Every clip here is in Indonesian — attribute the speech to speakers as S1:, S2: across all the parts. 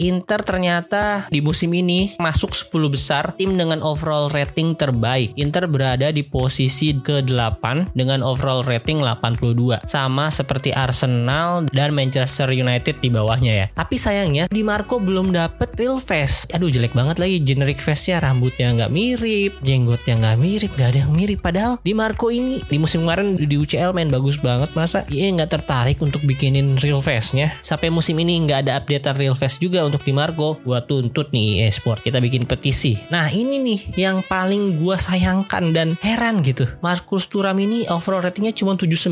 S1: Inter ternyata di musim ini masuk 10 besar tim dengan overall rating terbaik. Inter berada di posisi ke-8 dengan overall rating 82. Sama seperti Arsenal dan Manchester United di bawahnya ya. Tapi sayangnya Di Marco belum dapet real face. Aduh jelek banget lagi generic face-nya rambutnya nggak mirip, jenggotnya nggak mirip, nggak ada yang mirip. Padahal Di Marco ini di musim kemarin di UCL main bagus banget. Masa dia nggak tertarik untuk bikinin real face-nya? Sampai musim ini nggak ada updatean real face juga untuk di Margo gua tuntut nih e-sport kita bikin petisi. Nah ini nih yang paling gua sayangkan dan heran gitu. Markus Turam ini overall ratingnya cuma 79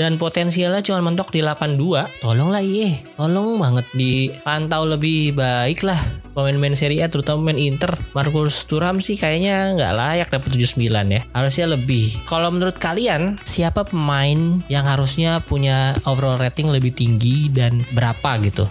S1: dan potensialnya cuma mentok di 82 tolonglah iya tolong banget dipantau lebih baik lah. Pemain-pemain Serie A terutama pemain Inter Markus Turam sih kayaknya nggak layak dapat 79 ya. Harusnya lebih. Kalau menurut kalian siapa pemain yang harusnya punya overall rating lebih tinggi dan berapa gitu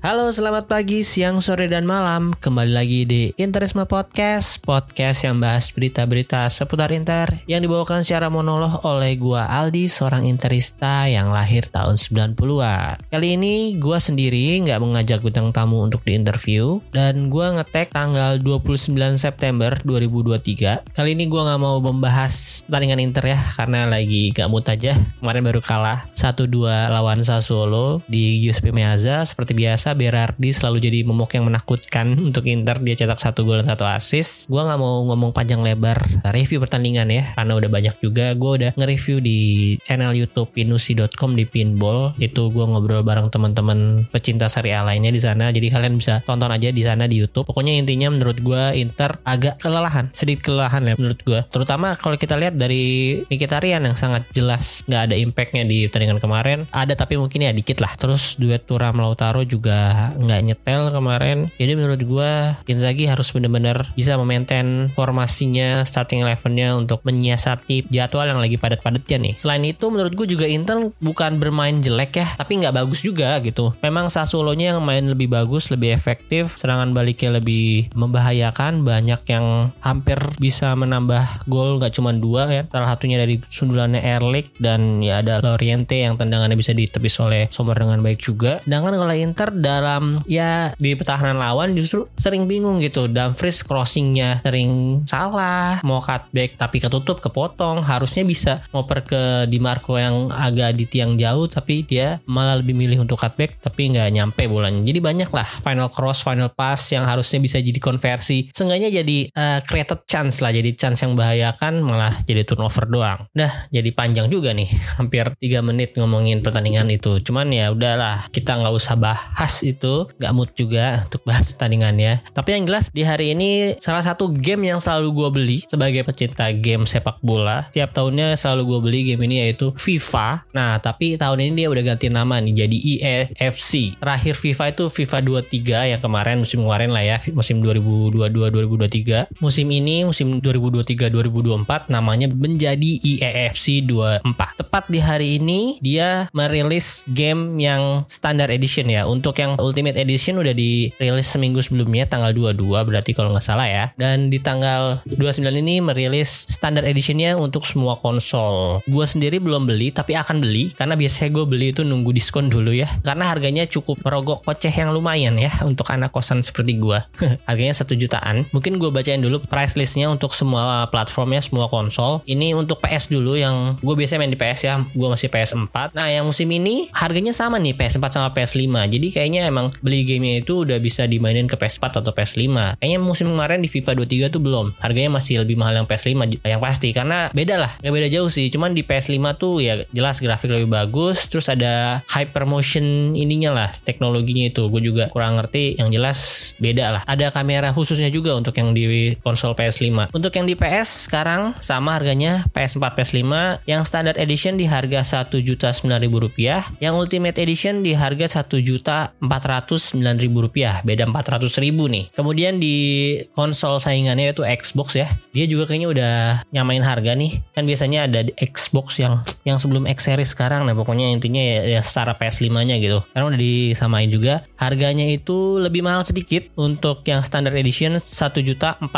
S1: Halo, selamat pagi, siang, sore, dan malam. Kembali lagi di Interisme Podcast, podcast yang bahas berita-berita seputar Inter yang dibawakan secara monolog oleh gua Aldi, seorang Interista yang lahir tahun 90-an. Kali ini gua sendiri nggak mengajak bintang tamu untuk diinterview dan gua ngetek tanggal 29 September 2023. Kali ini gua nggak mau membahas pertandingan Inter ya karena lagi gak mood aja. Kemarin baru kalah 1-2 lawan Sassuolo di Giuseppe Meazza seperti biasa Berardi selalu jadi momok yang menakutkan untuk Inter. Dia cetak satu gol satu assist. Gue nggak mau ngomong panjang lebar review pertandingan ya karena udah banyak juga. Gue udah nge-review di channel YouTube pinusi.com di pinball. Itu gue ngobrol bareng teman-teman pecinta Serie A lainnya di sana. Jadi kalian bisa tonton aja di sana di YouTube. Pokoknya intinya menurut gue Inter agak kelelahan sedikit kelelahan ya menurut gue terutama kalau kita lihat dari Mkhitaryan yang sangat jelas nggak ada impactnya di pertandingan kemarin. Ada tapi mungkin ya dikit lah. Terus duet Turam Lautaro juga nggak nyetel kemarin. Jadi menurut gue Inzaghi harus benar-benar bisa memaintain formasinya, starting elevennya untuk menyiasati jadwal yang lagi padat-padatnya nih. Selain itu menurut gue juga Inter bukan bermain jelek ya, tapi nggak bagus juga gitu. Memang Sassuolo-nya yang main lebih bagus, lebih efektif, serangan baliknya lebih membahayakan, banyak yang hampir bisa menambah gol nggak cuma dua ya. Salah satunya dari sundulannya Erlik dan ya ada Loriente yang tendangannya bisa ditepis oleh Sommer dengan baik juga. Sedangkan kalau Inter dalam ya di pertahanan lawan justru sering bingung gitu. Dumfries crossingnya sering salah, mau cutback tapi ketutup, kepotong. Harusnya bisa ngoper ke Di Marco yang agak di tiang jauh tapi dia malah lebih milih untuk cutback tapi nggak nyampe bolanya. Jadi banyak lah final cross, final pass yang harusnya bisa jadi konversi. Seenggaknya jadi uh, created chance lah, jadi chance yang bahayakan malah jadi turnover doang. Nah, jadi panjang juga nih, hampir 3 menit ngomongin pertandingan itu. Cuman ya udahlah, kita nggak usah bahas itu gak mood juga untuk bahas pertandingannya. Tapi yang jelas di hari ini salah satu game yang selalu gue beli sebagai pecinta game sepak bola. Tiap tahunnya selalu gue beli game ini yaitu FIFA. Nah tapi tahun ini dia udah ganti nama nih jadi EAFC terakhir FIFA itu FIFA 23 yang kemarin musim kemarin lah ya. Musim 2022-2023 musim ini musim 2023-2024 namanya menjadi EAFC 24 tepat di hari ini dia merilis game yang standard edition ya. Untuk yang yang Ultimate Edition udah dirilis seminggu sebelumnya tanggal 22 berarti kalau nggak salah ya. Dan di tanggal 29 ini merilis Standard Editionnya untuk semua konsol. Gue sendiri belum beli tapi akan beli karena biasanya gue beli itu nunggu diskon dulu ya. Karena harganya cukup merogok koceh yang lumayan ya untuk anak kosan seperti gue. harganya satu jutaan. Mungkin gue bacain dulu price listnya untuk semua platformnya, semua konsol. Ini untuk PS dulu yang gue biasanya main di PS ya. Gue masih PS4. Nah yang musim ini harganya sama nih PS4 sama PS5. Jadi kayaknya kayaknya emang beli gamenya itu udah bisa dimainin ke PS4 atau PS5. Kayaknya musim kemarin di FIFA 23 tuh belum. Harganya masih lebih mahal yang PS5 yang pasti karena beda lah, gak beda jauh sih. Cuman di PS5 tuh ya jelas grafik lebih bagus, terus ada hyper motion ininya lah, teknologinya itu. Gue juga kurang ngerti. Yang jelas beda lah. Ada kamera khususnya juga untuk yang di konsol PS5. Untuk yang di PS sekarang sama harganya PS4 PS5 yang standard edition di harga satu juta rupiah, yang Ultimate Edition di harga empat 409.000 beda 400.000 nih. Kemudian di konsol saingannya yaitu Xbox ya. Dia juga kayaknya udah nyamain harga nih. Kan biasanya ada di Xbox yang yang sebelum X series sekarang. Nah pokoknya intinya ya, ya secara PS5 nya gitu. Karena udah disamain juga. Harganya itu lebih mahal sedikit untuk yang standard edition 1.045.000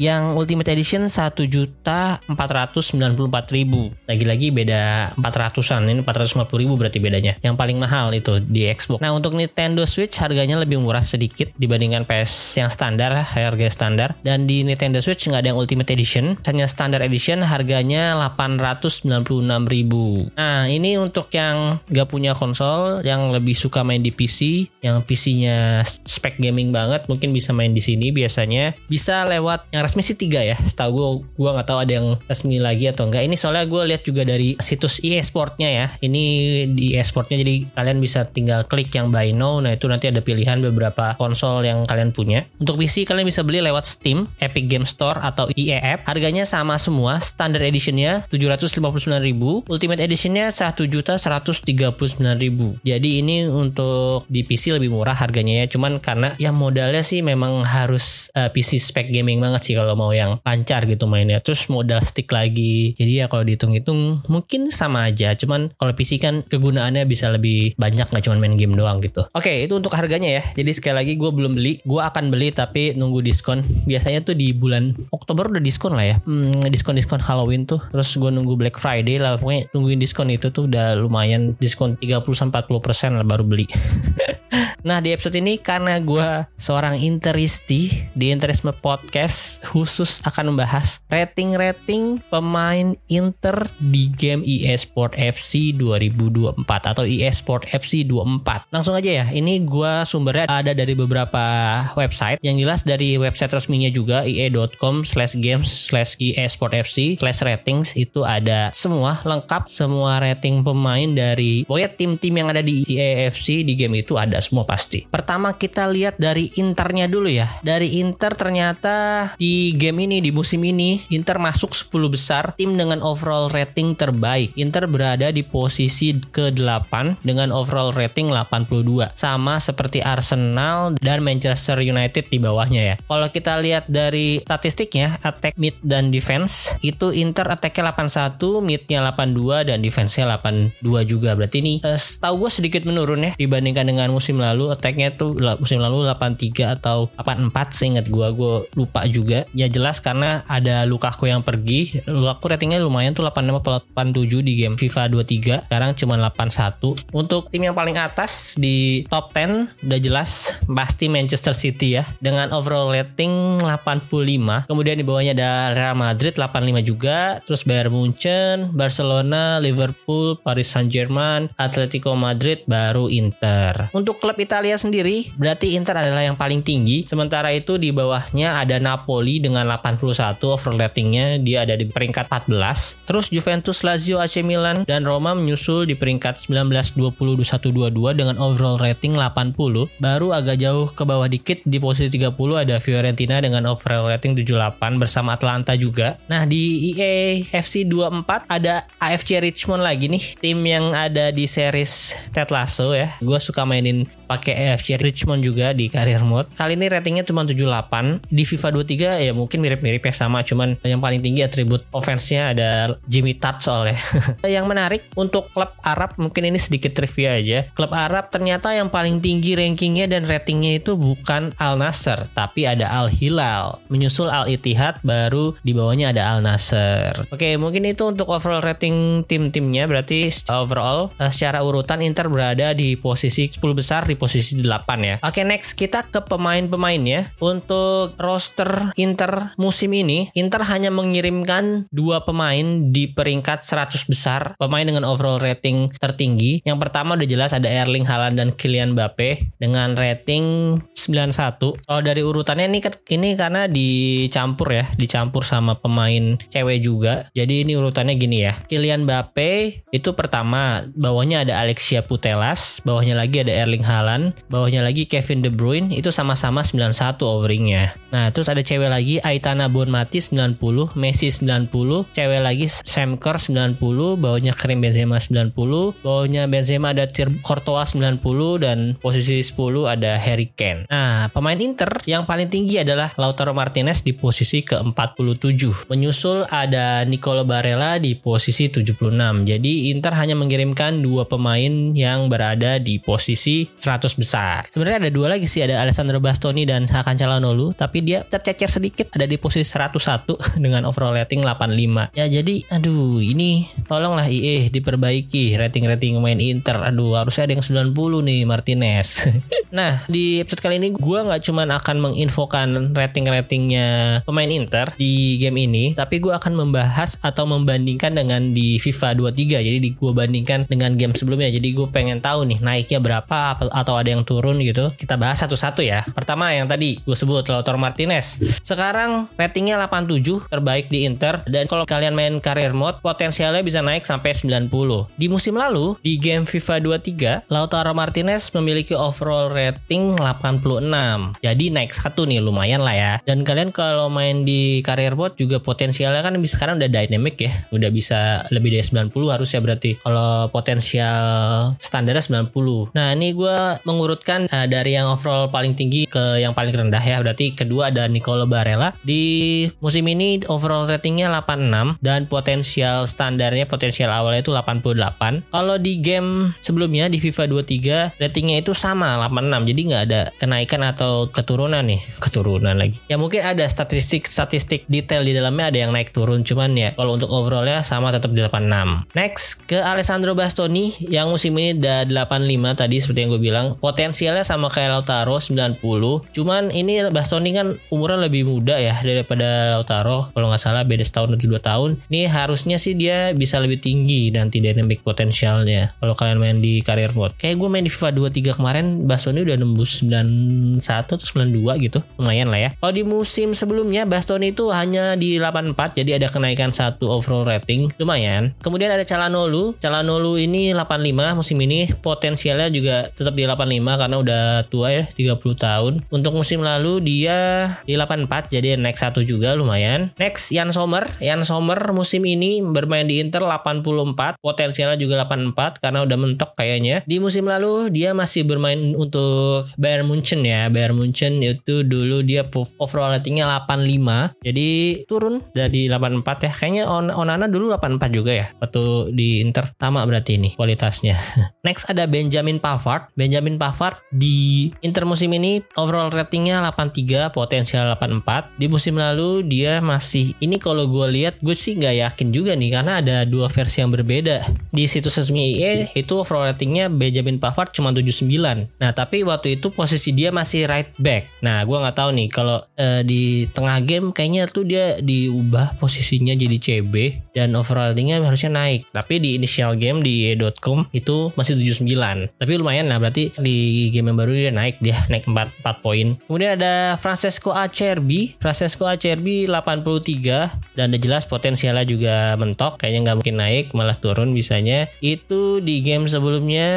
S1: yang Ultimate Edition satu juta empat ratus sembilan puluh empat ribu. Lagi-lagi beda empat ratusan, ini empat ratus lima puluh ribu berarti bedanya. Yang paling mahal itu di Xbox. Nah untuk Nintendo Switch harganya lebih murah sedikit dibandingkan PS yang standar, harga standar. Dan di Nintendo Switch nggak ada yang Ultimate Edition, hanya Standard Edition harganya 896 ribu. Nah ini untuk yang nggak punya konsol, yang lebih suka main di PC, yang PC-nya spek gaming banget, mungkin bisa main di sini biasanya. Bisa lewat yang resmi sih tiga ya. Setahu gue, gue nggak tahu ada yang resmi lagi atau enggak. Ini soalnya gue lihat juga dari situs EA Sportnya ya. Ini di EA Sportnya jadi kalian bisa tinggal klik yang buy now. Nah itu nanti ada pilihan beberapa konsol yang kalian punya. Untuk PC kalian bisa beli lewat Steam, Epic Game Store atau EA App. Harganya sama semua. Standard editionnya 759.000, Ultimate editionnya 1.139.000. Jadi ini untuk di PC lebih murah harganya ya. Cuman karena yang modalnya sih memang harus uh, PC spek gaming banget sih kalau mau yang lancar gitu mainnya. Terus modal stick lagi. Jadi ya kalau dihitung-hitung mungkin sama aja. Cuman kalau PC kan kegunaannya bisa lebih banyak nggak cuma main game doang gitu. Oke itu untuk harganya ya. Jadi sekali lagi gue belum beli. Gue akan beli tapi nunggu diskon. Biasanya tuh di bulan Oktober udah diskon lah ya. Hmm, diskon-diskon Halloween tuh. Terus gue nunggu Black Friday lah. Pokoknya tungguin diskon itu tuh udah lumayan diskon 30-40% lah baru beli. Nah di episode ini karena gue seorang interisti di Interisme Podcast khusus akan membahas rating-rating pemain Inter di game EA Sport FC 2024 atau EA Sport FC 24. Langsung aja ya, ini gue sumbernya ada dari beberapa website. Yang jelas dari website resminya juga EA.com slash games slash EA Sport FC slash ratings itu ada semua lengkap semua rating pemain dari pokoknya tim-tim yang ada di EA FC di game itu ada semua pasti. Pertama kita lihat dari Internya dulu ya. Dari Inter ternyata di game ini di musim ini Inter masuk 10 besar tim dengan overall rating terbaik. Inter berada di posisi ke-8 dengan overall rating 82. Sama seperti Arsenal dan Manchester United di bawahnya ya. Kalau kita lihat dari statistiknya attack, mid dan defense itu Inter attack-nya 81, mid-nya 82 dan defense-nya 82 juga. Berarti ini uh, setahu gue sedikit menurun ya dibandingkan dengan musim lalu attack-nya tuh musim lalu 83 atau 84 seingat gue gue lupa juga. Ya jelas karena ada Lukaku yang pergi. Lukaku ratingnya lumayan tuh 85 87 di game FIFA 23 sekarang cuma 81 untuk tim yang paling atas di top 10 udah jelas pasti Manchester City ya. Dengan overall rating 85 kemudian di bawahnya ada Real Madrid 85 juga. Terus Bayern Munchen Barcelona Liverpool Paris Saint-Germain Atletico Madrid baru Inter. Untuk klub Italia sendiri. Berarti Inter adalah yang paling tinggi. Sementara itu di bawahnya ada Napoli dengan 81 overall ratingnya dia ada di peringkat 14 terus Juventus Lazio AC Milan dan Roma menyusul di peringkat 19 20 21 22 dengan overall rating 80 baru agak jauh ke bawah dikit di posisi 30 ada Fiorentina dengan overall rating 78 bersama Atlanta juga. Nah di EA FC 24 ada AFC Richmond lagi nih. Tim yang ada di series Ted Lasso ya. Gue suka mainin pakai AFC Richmond juga di career mode. Kali ini ratingnya cuma 78. Di FIFA 23 ya mungkin mirip-mirip ya sama, cuman yang paling tinggi atribut offense-nya ada Jimmy Tart soalnya. yang menarik untuk klub Arab mungkin ini sedikit trivia aja. Klub Arab ternyata yang paling tinggi rankingnya dan ratingnya itu bukan Al Nasser, tapi ada Al Hilal. Menyusul Al Ittihad baru di bawahnya ada Al Nasser. Oke, mungkin itu untuk overall rating tim-timnya berarti overall eh, secara urutan Inter berada di posisi 10 besar di posisi posisi 8 ya. Oke, next kita ke pemain-pemainnya. Untuk roster Inter musim ini, Inter hanya mengirimkan dua pemain di peringkat 100 besar, pemain dengan overall rating tertinggi. Yang pertama udah jelas ada Erling Haaland dan Kylian Mbappe dengan rating 91. Kalau dari urutannya ini ini karena dicampur ya, dicampur sama pemain cewek juga. Jadi ini urutannya gini ya. Kylian Mbappe itu pertama, bawahnya ada Alexia Putelas, bawahnya lagi ada Erling Haaland, bawahnya lagi Kevin De Bruyne itu sama-sama 91 overingnya. Nah, terus ada cewek lagi Aitana Bonmati 90, Messi 90, cewek lagi Sam Kerr 90, bawahnya Karim Benzema 90, bawahnya Benzema ada Tir Courtois 90 dan posisi 10 ada Harry Kane. Nah, pemain Inter yang paling tinggi adalah Lautaro Martinez di posisi ke-47. Menyusul ada Nicolo Barella di posisi 76. Jadi Inter hanya mengirimkan dua pemain yang berada di posisi 100 besar. Sebenarnya ada dua lagi sih, ada Alessandro Bastoni dan Hakan Calhanoglu, tapi dia tercecer sedikit ada di posisi 101 dengan overall rating 85. Ya jadi aduh ini tolonglah IE diperbaiki rating-rating pemain Inter. Aduh harusnya ada yang 90 nih Martinez. nah di episode kali ini gue nggak cuman akan menginfokan rating-ratingnya pemain Inter di game ini, tapi gue akan membahas atau membandingkan dengan di FIFA 23. Jadi di gue bandingkan dengan game sebelumnya. Jadi gue pengen tahu nih naiknya berapa atau ada yang turun gitu. Kita bahas satu-satu ya. Pertama yang tadi gue sebut Lautaro Martinez. Sekarang ratingnya 87 terbaik di Inter dan kalau kalian main career mode potensialnya bisa naik sampai 90. Di musim lalu di game FIFA 23 Lautaro Martinez memiliki overall rating 86. Jadi naik satu nih lumayan lah ya. Dan kalian kalau main di career mode juga potensialnya kan sekarang udah dynamic ya. Udah bisa lebih dari 90 harusnya berarti. Kalau potensial standarnya 90. Nah, ini gue mengurutkan uh, dari yang overall paling tinggi ke yang paling rendah ya. Berarti kedua ada Nicolo Barella. Di musim ini overall ratingnya 86 dan potensial standarnya potensial awalnya itu 88. Kalau di game sebelumnya di FIFA 23 ratingnya itu sama 86. Jadi nggak ada kenaikan atau keturunan nih. Keturunan lagi. Ya mungkin ada statistik-statistik detail di dalamnya ada yang naik turun. Cuman ya kalau untuk overallnya sama tetap di 86. Next ke Alessandro Bastoni yang musim ini udah 85 tadi seperti yang gue bilang. Potensialnya sama kayak Lautaro 90. Cuman ini Bastoni kan umurnya lebih muda ya daripada Lautaro. Kalau nggak salah beda setahun atau dua tahun. Ini harusnya sih dia bisa lebih tinggi nanti dynamic potensialnya. Kalau kalian main di career mode. Kayak gue main di FIFA 23 kemarin Bastoni udah nembus 91 atau 92 gitu. Lumayan lah ya. Kalau di musim sebelumnya Bastoni itu hanya di 84 jadi ada kenaikan satu overall rating. Lumayan. Kemudian ada Calhanoglu. Calhanoglu ini 85 musim ini potensialnya juga tetap di 85 karena udah tua ya 30 tahun. Untuk musim lalu dia di 84 jadi next satu juga lumayan. Next Jan Sommer. Jan Sommer musim ini bermain di Inter 84, potensialnya juga 84 karena udah mentok kayaknya. Di musim lalu dia masih bermain untuk Bayern Munchen ya. Bayern Munchen itu dulu dia overall ratingnya 85. Jadi turun dari 84 ya. Kayaknya On Onana dulu 84 juga ya. Waktu di Inter. Sama berarti ini kualitasnya. Next ada Benjamin Pavard. Benjamin Pavard di Inter musim ini overall ratingnya 83, potensial 84. Di musim lalu dia masih ini kalau gue lihat gue sih nggak yakin juga nih karena ada dua versi yang berbeda. Di situs resmi IE itu overall ratingnya Benjamin Pavard cuma 79. Nah tapi waktu itu posisi dia masih right back. Nah gue nggak tahu nih kalau uh, di tengah game kayaknya tuh dia diubah posisinya jadi CB dan overall ratingnya harusnya naik. Tapi di initial game di e.com itu masih 79. Tapi lumayan lah berarti di game yang baru dia naik dia naik 4, 4 poin. Kemudian ada Francesco Acerbi. Francesco Acerbi 83 dan udah jelas potensialnya juga mentok kayaknya nggak mungkin naik malah turun bisanya. Itu di game sebelumnya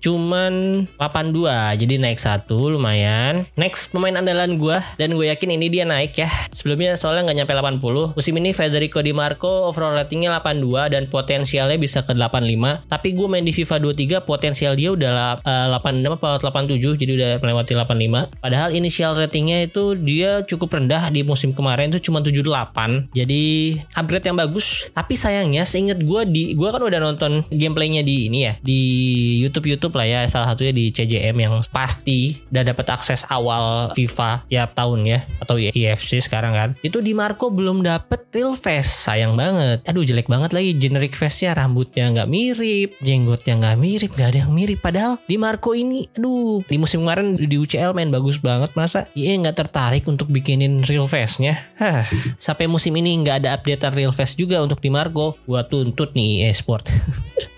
S1: cuman 82 jadi naik satu lumayan. Next pemain andalan gue dan gue yakin ini dia naik ya. Sebelumnya soalnya nggak nyampe 80. Musim ini Federico Di Marco overall ratingnya 82 dan potensialnya bisa ke 85. Tapi gue main di FIFA 23 potensial dia udah uh, 86 atau 87 jadi udah melewati 85. Padahal initial ratingnya itu dia cukup rendah di musim kemarin itu cuma 78. Jadi upgrade yang bagus. Tapi sayangnya seinget gue di gue kan udah nonton gameplaynya di ini ya di YouTube YouTube lah ya salah satunya di CJM yang pasti udah dapat akses awal FIFA tiap tahun ya atau EFC sekarang kan. Itu di Marco belum dapet real face sayang banget. Aduh jelek banget lagi generic face-nya rambutnya nggak mirip, jenggotnya nggak mirip, nggak ada yang mirip. Padahal di Marco ini aduh. Di musim kemarin di UCL main bagus banget. Masa IE nggak tertarik untuk bikinin real face-nya? Hah, sampai musim ini nggak ada updatean real face juga untuk di Margo. Gua tuntut nih EA Sport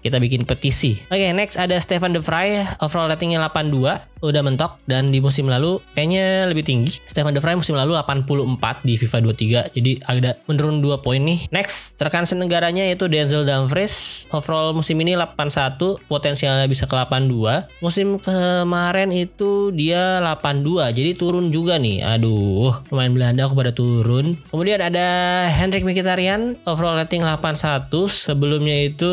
S1: kita bikin petisi. Oke, okay, next ada Stefan De Vrij, overall ratingnya 82, udah mentok dan di musim lalu kayaknya lebih tinggi. Stefan De Vrij musim lalu 84 di FIFA 23, jadi ada menurun 2 poin nih. Next, rekan senegaranya yaitu Denzel Dumfries, overall musim ini 81, potensialnya bisa ke 82. Musim kemarin itu dia 82, jadi turun juga nih. Aduh, pemain Belanda aku pada turun. Kemudian ada Hendrik Mkhitaryan, overall rating 81, sebelumnya itu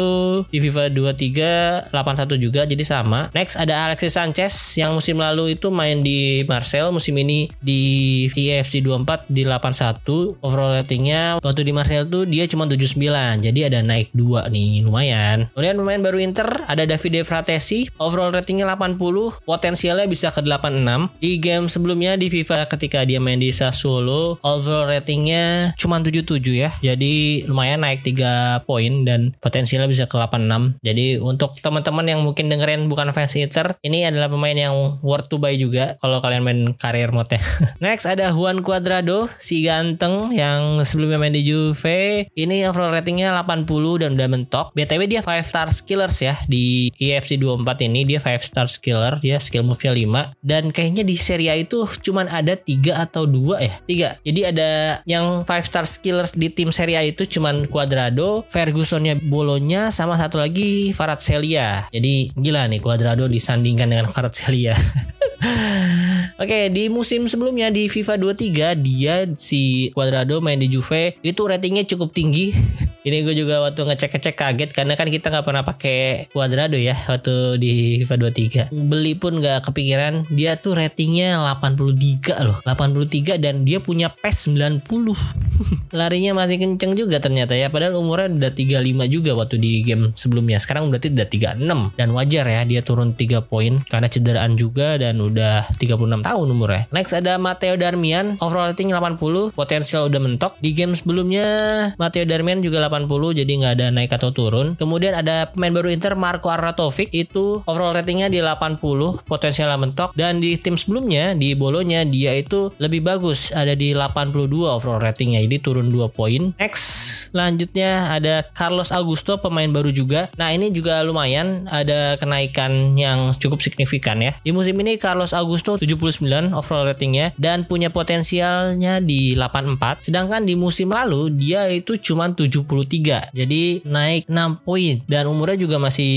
S1: di FIFA FIFA 23 81 juga jadi sama. Next ada Alexis Sanchez yang musim lalu itu main di Marcel, musim ini di EFC 24 di 81. Overall ratingnya waktu di Marcel tuh dia cuma 79. Jadi ada naik 2 nih, lumayan. Kemudian pemain baru Inter ada Davide Fratesi, overall ratingnya 80, potensialnya bisa ke 86. Di game sebelumnya di FIFA ketika dia main di Sassuolo, overall ratingnya cuma 77 ya. Jadi lumayan naik 3 poin dan potensialnya bisa ke 86. Jadi untuk teman-teman yang mungkin dengerin bukan fans Inter, ini adalah pemain yang worth to buy juga kalau kalian main karir mode Next ada Juan Cuadrado, si ganteng yang sebelumnya main di Juve. Ini overall ratingnya 80 dan udah mentok. BTW dia 5 star skillers ya di EFC 24 ini dia 5 star skiller, dia skill move-nya 5 dan kayaknya di Serie A itu cuman ada 3 atau 2 ya. 3. Jadi ada yang 5 star skillers di tim Serie A itu cuman Cuadrado, Fergusonnya Bolonya sama satu lagi lagi Celia. Jadi gila nih Cuadrado disandingkan dengan Celia. Oke, di musim sebelumnya di FIFA 23 dia si Cuadrado main di Juve itu ratingnya cukup tinggi ini gue juga waktu ngecek-ngecek kaget karena kan kita nggak pernah pakai Cuadrado ya waktu di FIFA 23. Beli pun nggak kepikiran dia tuh ratingnya 83 loh. 83 dan dia punya PES 90. Larinya masih kenceng juga ternyata ya. Padahal umurnya udah 35 juga waktu di game sebelumnya. Sekarang berarti udah 36 dan wajar ya dia turun 3 poin karena cederaan juga dan udah 36 tahun umurnya. Next ada Matteo Darmian, overall rating 80, potensial udah mentok. Di game sebelumnya Matteo Darmian juga 80 80 jadi nggak ada naik atau turun. Kemudian ada pemain baru Inter Marco Arnautovic itu overall ratingnya di 80 potensial mentok dan di tim sebelumnya di Bolonya dia itu lebih bagus ada di 82 overall ratingnya jadi turun 2 poin. Next Selanjutnya ada Carlos Augusto pemain baru juga. Nah ini juga lumayan ada kenaikan yang cukup signifikan ya. Di musim ini Carlos Augusto 79 overall ratingnya dan punya potensialnya di 84. Sedangkan di musim lalu dia itu cuma 73. Jadi naik 6 poin dan umurnya juga masih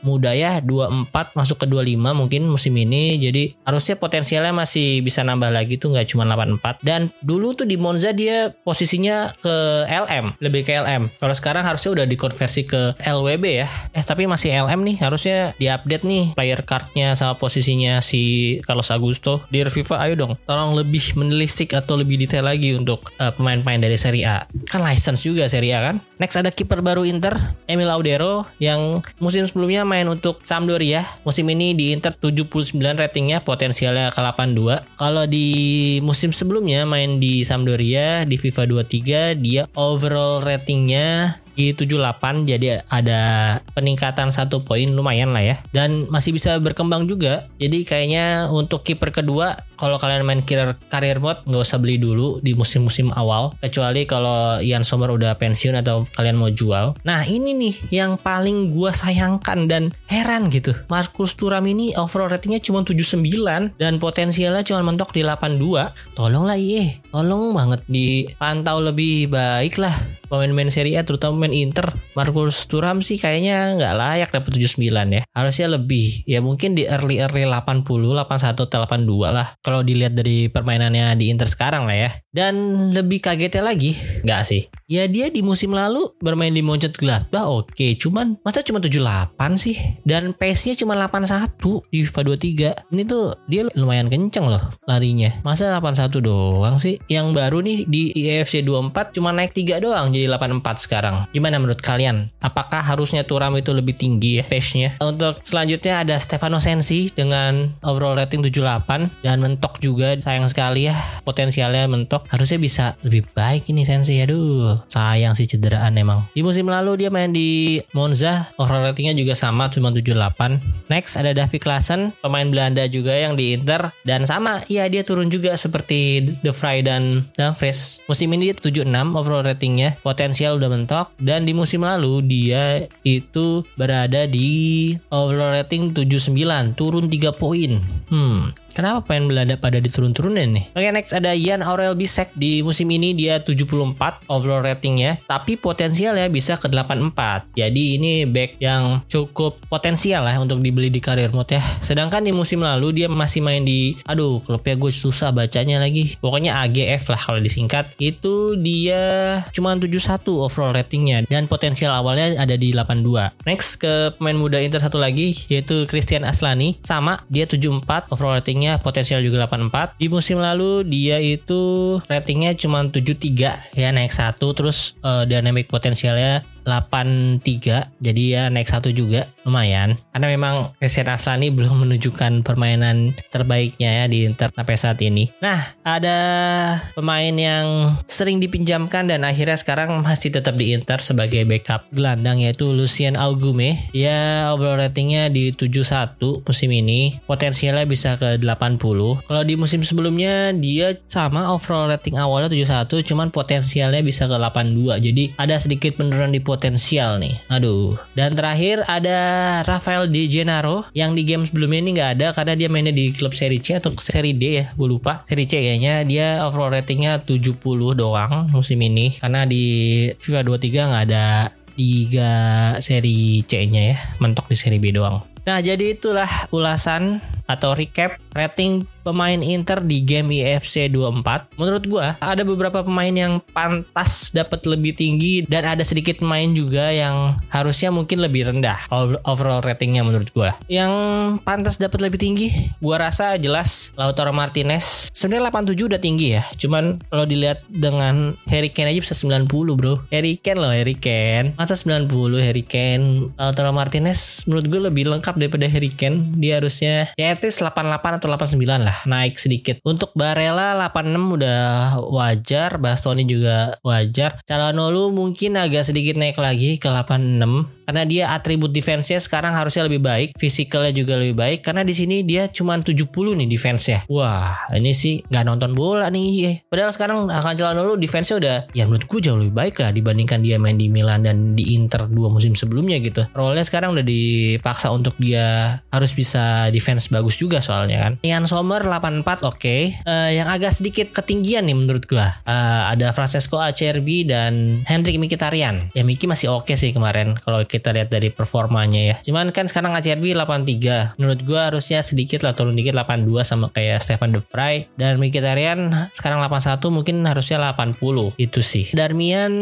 S1: muda ya 24 masuk ke 25 mungkin musim ini. Jadi harusnya potensialnya masih bisa nambah lagi tuh nggak cuma 84. Dan dulu tuh di Monza dia posisinya ke LM lebih ke LM. Kalau sekarang harusnya udah dikonversi ke LWB ya. Eh tapi masih LM nih, harusnya diupdate nih player cardnya sama posisinya si Carlos Augusto. Di FIFA ayo dong, tolong lebih menelisik atau lebih detail lagi untuk uh, pemain-pemain dari Serie A. Kan license juga Serie A kan. Next ada kiper baru Inter, Emil Audero yang musim sebelumnya main untuk Sampdoria. Musim ini di Inter 79 ratingnya, potensialnya ke 82. Kalau di musim sebelumnya main di Sampdoria di FIFA 23 dia overall ratingnya di 78 jadi ada peningkatan satu poin lumayan lah ya. Dan masih bisa berkembang juga. Jadi kayaknya untuk kiper kedua kalau kalian main karir karir mode nggak usah beli dulu di musim-musim awal. Kecuali kalau Ian Sommer udah pensiun atau kalian mau jual. Nah ini nih yang paling gua sayangkan dan heran gitu. Marcus Thuram ini overall ratingnya cuma 79 dan potensialnya cuma mentok di 82 tolonglah iya tolong banget dipantau lebih baik lah pemain-pemain Serie A terutama pemain Inter Marcus Thuram sih kayaknya nggak layak dapat 79 ya. Harusnya lebih. Ya mungkin di early early 80 81 atau 82 lah. Kalau dilihat dari permainannya di Inter sekarang lah ya. Dan lebih kagetnya lagi nggak sih. Ya dia di musim lalu bermain di Mönchengladbach oke. Cuman masa cuma 78 sih? Dan pace-nya cuma 81 di FIFA 23 ini tuh dia lumayan kenceng loh larinya. Masa 81 doang sih? Yang baru nih di EFC 24 cuma naik 3 doang jadi 84 sekarang Gimana menurut kalian? Apakah harusnya Turam itu lebih tinggi ya pace-nya? Untuk selanjutnya ada Stefano Sensi dengan overall rating 78 dan mentok juga sayang sekali ya potensialnya mentok. Harusnya bisa lebih baik ini Sensi. Aduh, sayang sih cederaan emang. Di musim lalu dia main di Monza, overall ratingnya juga sama cuma 78. Next ada Davy Klaassen, pemain Belanda juga yang di Inter dan sama, iya dia turun juga seperti De Vrij dan Dumfries. Musim ini dia 76 overall ratingnya, potensial udah mentok dan di musim lalu dia itu berada di overall rating 79, turun 3 poin. Hmm, Kenapa pemain Belanda pada diturun-turunin nih? Oke next ada Jan Aurel Bisek di musim ini dia 74 overall ratingnya tapi potensialnya bisa ke 84 jadi ini back yang cukup potensial lah untuk dibeli di karir mode ya. Sedangkan di musim lalu dia masih main di aduh klubnya gue susah bacanya lagi. Pokoknya AGF lah kalau disingkat. Itu dia cuma 71 overall ratingnya dan potensial awalnya ada di 82 next ke pemain muda Inter satu lagi yaitu Christian Aslani sama dia 74 overall rating ratingnya potensial juga 84. Di musim lalu dia itu ratingnya cuma 73 ya naik satu terus uh, dynamic potensialnya 83 jadi ya naik satu juga lumayan. Karena memang Christian Aslani belum menunjukkan permainan terbaiknya ya di Inter sampai saat ini. Nah ada pemain yang sering dipinjamkan dan akhirnya sekarang masih tetap di Inter sebagai backup gelandang yaitu Lucien Augume ya overall ratingnya di 71 musim ini. Potensialnya bisa ke 80 kalau di musim sebelumnya dia sama overall rating awalnya 71 cuman potensialnya bisa ke 82 jadi ada sedikit penurunan di potensial nih. Aduh. Dan terakhir ada Rafael Di Gennaro yang di game sebelumnya ini nggak ada karena dia mainnya di klub Serie C atau Serie D ya, gue lupa. Serie C kayaknya dia overall ratingnya 70 doang musim ini karena di FIFA 23 nggak ada Liga Serie C-nya ya, mentok di Serie B doang. Nah, jadi itulah ulasan atau recap rating pemain Inter di game IFC 24. Menurut gua ada beberapa pemain yang pantas dapat lebih tinggi dan ada sedikit pemain juga yang harusnya mungkin lebih rendah overall ratingnya menurut gua. Yang pantas dapat lebih tinggi, gua rasa jelas Lautaro Martinez. Sebenarnya 87 udah tinggi ya. Cuman kalau dilihat dengan Harry Kane aja bisa 90, Bro. Harry Kane loh, Harry Kane. Masa 90 Harry Kane. Lautaro Martinez menurut gue lebih lengkap daripada Harry Kane. Dia harusnya ya at least 88 atau 89 lah naik sedikit untuk Barella 86 udah wajar Bastoni juga wajar Calhanoglu mungkin agak sedikit naik lagi ke 86 karena dia atribut defense-nya sekarang harusnya lebih baik, fisikalnya juga lebih baik karena di sini dia cuma 70 nih defense-nya. Wah, ini sih nggak nonton bola nih. Padahal sekarang akan jalan dulu defense-nya udah ya menurut gue jauh lebih baik lah dibandingkan dia main di Milan dan di Inter dua musim sebelumnya gitu. Role-nya sekarang udah dipaksa untuk dia harus bisa defense bagus juga soalnya kan. Ian Sommer 84 oke. Okay. Uh, yang agak sedikit ketinggian nih menurut gue. Uh, ada Francesco Acerbi dan Hendrik Mkhitaryan. Ya Miki masih oke okay sih kemarin kalau kita lihat dari performanya ya. Cuman kan sekarang ACRB 83. Menurut gue harusnya sedikit lah turun dikit 82 sama kayak Stefan De Vrij dan Mkhitaryan sekarang 81 mungkin harusnya 80 itu sih. Darmian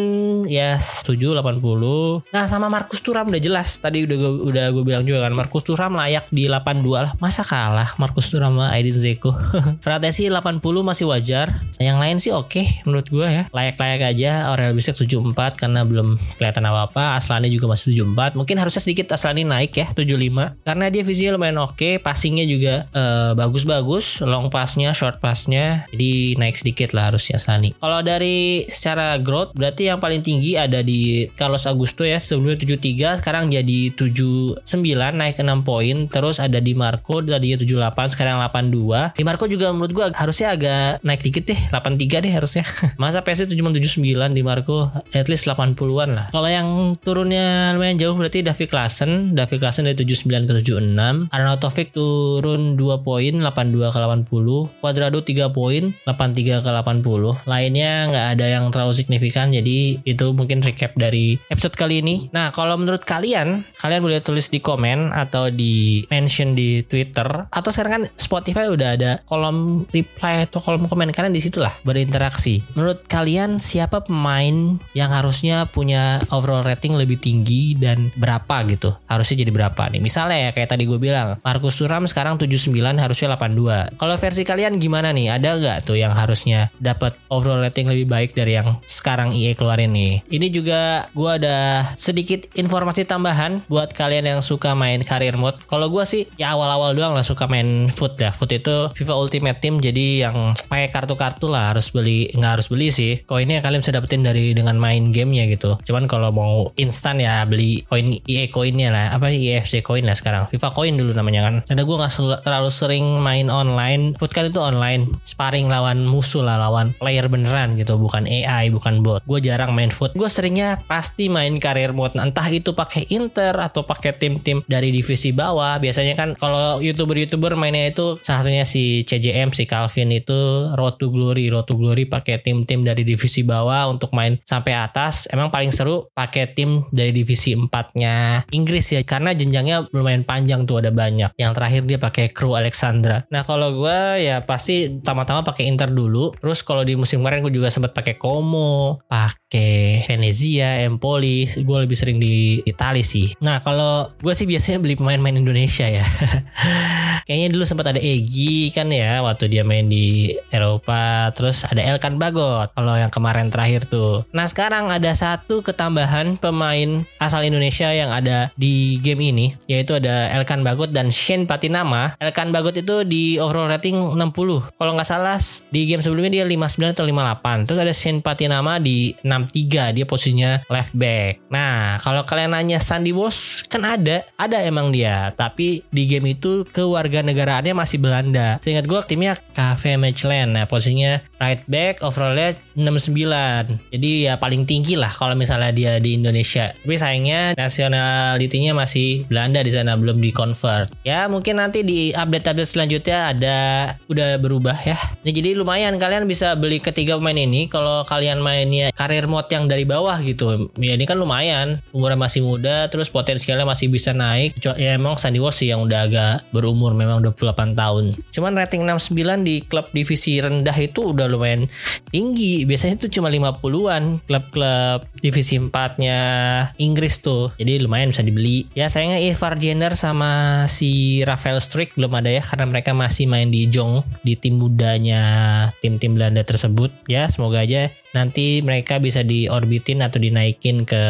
S1: ya setuju 80. Nah sama Markus Thuram udah jelas tadi udah gue udah gue bilang juga kan Markus Thuram layak di 82 lah. Masa kalah Markus Thuram sama Aidin Zeko. Fratesi 80 masih wajar. Yang lain sih oke okay, menurut gue ya. Layak-layak aja Aurel Bisek 74 karena belum kelihatan apa-apa. Aslannya juga masih 74 mungkin harusnya sedikit Aslani naik ya 75 karena dia visinya lumayan oke okay, passingnya juga uh, bagus-bagus long passnya short passnya jadi naik sedikit lah harusnya Aslani kalau dari secara growth berarti yang paling tinggi ada di Carlos Augusto ya sebelumnya 73 sekarang jadi 79 naik 6 poin terus ada di Marco tadinya 78 sekarang 82 di Marco juga menurut gua harusnya agak naik dikit deh 83 deh harusnya. Masa PS cuma 79 di Marco at least 80-an lah. Kalau yang turunnya lumayan jauh berarti Davi Klassen Davi Klassen dari 79 ke 76 Arnautovic turun 2 poin 82 ke 80 Cuadrado 3 poin 83 ke 80 lainnya nggak ada yang terlalu signifikan jadi itu mungkin recap dari episode kali ini. Nah kalau menurut kalian kalian boleh tulis di komen atau di mention di Twitter. Atau sekarang kan Spotify udah ada kolom reply atau kolom komen kalian di situ lah berinteraksi menurut kalian siapa pemain yang harusnya punya overall rating lebih tinggi dan berapa gitu harusnya jadi berapa nih misalnya ya kayak tadi gue bilang Markus Thuram sekarang 79 harusnya 82 kalau versi kalian gimana gimana nih? Ada nggak tuh yang harusnya dapat overall rating lebih baik dari yang sekarang EA keluarin nih? Ini juga gue ada sedikit informasi tambahan buat kalian yang suka main career mode. Kalau gue sih ya awal-awal doang lah suka main foot ya. Foot itu FIFA Ultimate Team jadi yang pakai kartu-kartu lah harus beli nggak harus beli sih. Koinnya kalian bisa dapetin dari dengan main gamenya gitu. Cuman kalau mau instan ya beli koin EA koinnya lah. Apa EFC koin lah sekarang. FIFA koin dulu namanya kan. Karena gue nggak terlalu sering main online. Foot kan itu online. Sparring lawan musuh lah lawan player beneran gitu. Bukan AI bukan bot. Gue jarang main foot. Gue seringnya pasti main career mode. Entah itu pakai Inter atau pakai tim-tim dari divisi bawah. Biasanya kan kalau youtuber-youtuber mainnya itu salah satunya si CJM si Calvin itu Road to Glory. Road to Glory pakai tim-tim dari divisi bawah untuk main sampai atas. Emang paling seru pakai tim dari divisi 4-nya Inggris ya karena jenjangnya lumayan panjang tuh ada banyak. Yang terakhir dia pakai kru Alexandra. Nah kalau gue ya pasti tama-tama pakai Inter dulu. Terus kalau di musim kemarin gue juga sempat pakai Como, pakai Venezia, Empoli. Gue lebih sering di Italia sih. Nah kalau gue sih biasanya beli pemain-pemain Indonesia ya. Kayaknya dulu sempat ada Egi kan ya waktu dia main di Eropa. Terus ada Elkan Bagot kalau yang kemarin terakhir tuh. Nah sekarang ada satu ketambahan pemain asal Indonesia yang ada di game ini yaitu ada Elkan Bagot dan Shane Patinama. Elkan Bagot itu di overall rating 60. Kalau nggak salah di game sebelumnya dia 59 atau 58. Terus ada Shane Patinama di 63. Dia posisinya left back. Nah, kalau kalian nanya Sandy Bos kan ada, ada emang dia. Tapi di game itu kewarganegaraannya masih Belanda. Seingat gue timnya KV Mechelen. Nah, posisinya right back overallnya 69. Jadi ya paling tinggi lah kalau misalnya dia di Indonesia. Tapi sayangnya nationality-nya masih Belanda di sana belum di convert. Ya mungkin nanti di update-update selanjutnya ada udah berubah ya. Ini jadi lumayan kalian bisa beli ketiga pemain ini kalau kalian mainnya karir mode yang dari bawah gitu. Ya ini kan lumayan. Umurnya masih muda terus potensialnya masih bisa naik. Ya emang Sandy Walsh sih yang udah agak berumur memang 28 tahun. Cuman rating 69 di klub divisi rendah itu udah lumayan tinggi. Biasanya itu cuma 50-an klub-klub divisi 4-nya Inggris tuh. Jadi lumayan bisa dibeli. Ya sayangnya Ivar Jenner sama si Rafael Strick belum ada ya karena mereka masih main di Jong di tim mudanya tim-tim Belanda tersebut. Ya semoga aja nanti mereka bisa diorbitin atau dinaikin ke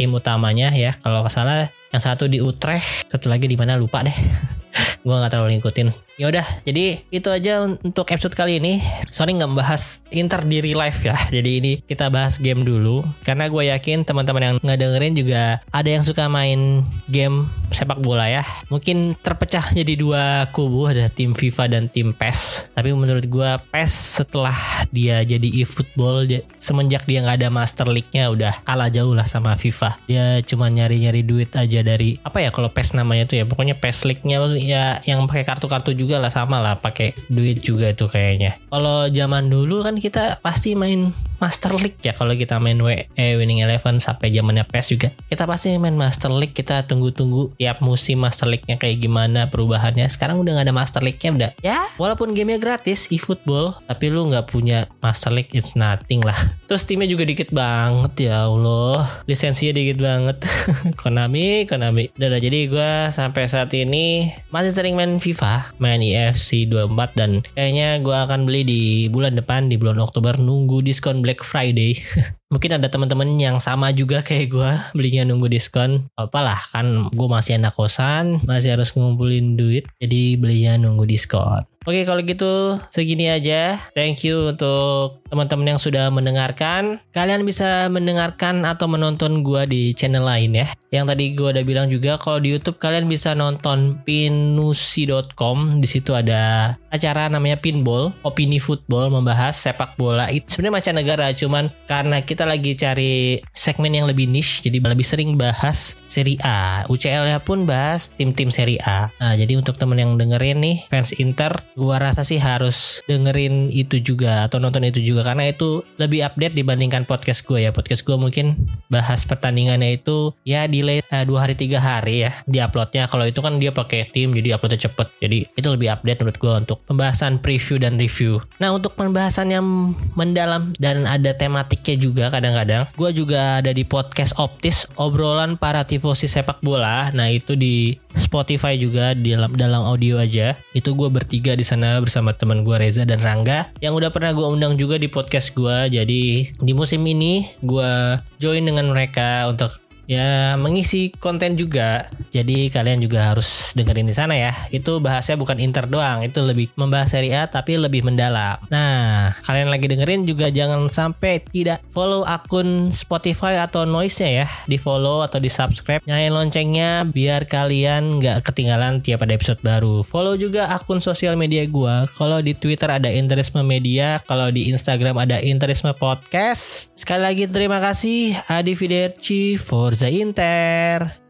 S1: tim utamanya ya. Kalau salah yang satu di Utrecht, satu lagi di mana lupa deh. gue nggak terlalu ngikutin. Ya udah jadi itu aja untuk episode kali ini. Sorry nggak membahas Inter di real life ya. Jadi ini kita bahas game dulu. Karena gue yakin teman-teman yang nggak dengerin juga ada yang suka main game sepak bola ya. Mungkin terpecah jadi dua kubu ada tim FIFA dan tim PES. Tapi menurut gue PES setelah dia jadi e-football semenjak dia nggak ada Master League-nya udah kalah jauh lah sama FIFA. Dia cuma nyari-nyari duit aja dari apa ya kalau PES namanya tuh ya? Pokoknya PES League-nya ya yang pakai kartu-kartu juga lah sama lah pakai duit juga itu kayaknya. Kalau zaman dulu kan kita pasti main Master League ya kalau kita main WE Winning Eleven sampai zamannya PES juga. Kita pasti main Master League kita tunggu-tunggu tiap musim Master League-nya kayak gimana perubahannya. Sekarang udah gak ada Master League-nya udah. Ya. Walaupun gamenya gratis e-football tapi lu nggak punya Master League it's nothing lah. Terus timnya juga dikit banget ya Allah. Lisensinya dikit banget. Konami Konami. Udah, udah jadi gue sampai saat ini masih sering main FIFA main EFC 24 dan kayaknya gue akan beli di bulan depan di bulan Oktober. Nunggu diskon Black Friday. Mungkin ada teman-teman yang sama juga kayak gue belinya nunggu diskon. Apalah kan gue masih anak kosan, masih harus ngumpulin duit, jadi belinya nunggu diskon. Oke kalau gitu segini aja. Thank you untuk teman-teman yang sudah mendengarkan. Kalian bisa mendengarkan atau menonton gua di channel lain ya. Yang tadi gua udah bilang juga kalau di YouTube kalian bisa nonton pinusi.com. Di situ ada acara namanya Pinball, opini football membahas sepak bola. Itu sebenarnya negara cuman karena kita lagi cari segmen yang lebih niche jadi lebih sering bahas Serie A. UCL-nya pun bahas tim-tim Serie A. Nah, jadi untuk temen yang dengerin nih fans Inter gua rasa sih harus dengerin itu juga atau nonton itu juga karena itu lebih update dibandingkan podcast gue ya podcast gue mungkin bahas pertandingannya itu ya delay uh, dua hari tiga hari ya di uploadnya kalau itu kan dia pakai tim jadi uploadnya cepet jadi itu lebih update menurut gue untuk pembahasan preview dan review nah untuk pembahasan yang mendalam dan ada tematiknya juga kadang-kadang. Gue juga ada di podcast Optis, obrolan para tifosi sepak bola. Nah itu di Spotify juga di dalam dalam audio aja. Itu gue bertiga di sana bersama teman gue Reza dan Rangga yang udah pernah gue undang juga di podcast gue. Jadi di musim ini gue join dengan mereka untuk ya mengisi konten juga. Jadi kalian juga harus dengerin di sana ya. Itu bahasnya bukan Inter doang, itu lebih membahas Serie A tapi lebih mendalam. Nah, kalian lagi dengerin juga jangan sampai tidak follow akun Spotify atau Noise-nya ya. Di follow atau di subscribe. Nyalain loncengnya biar kalian nggak ketinggalan tiap ada episode baru. Follow juga akun sosial media gua. Kalau di Twitter ada Interisme Media, kalau di Instagram ada Interisme Podcast. Sekali lagi terima kasih Adi Fiderci Forza Inter.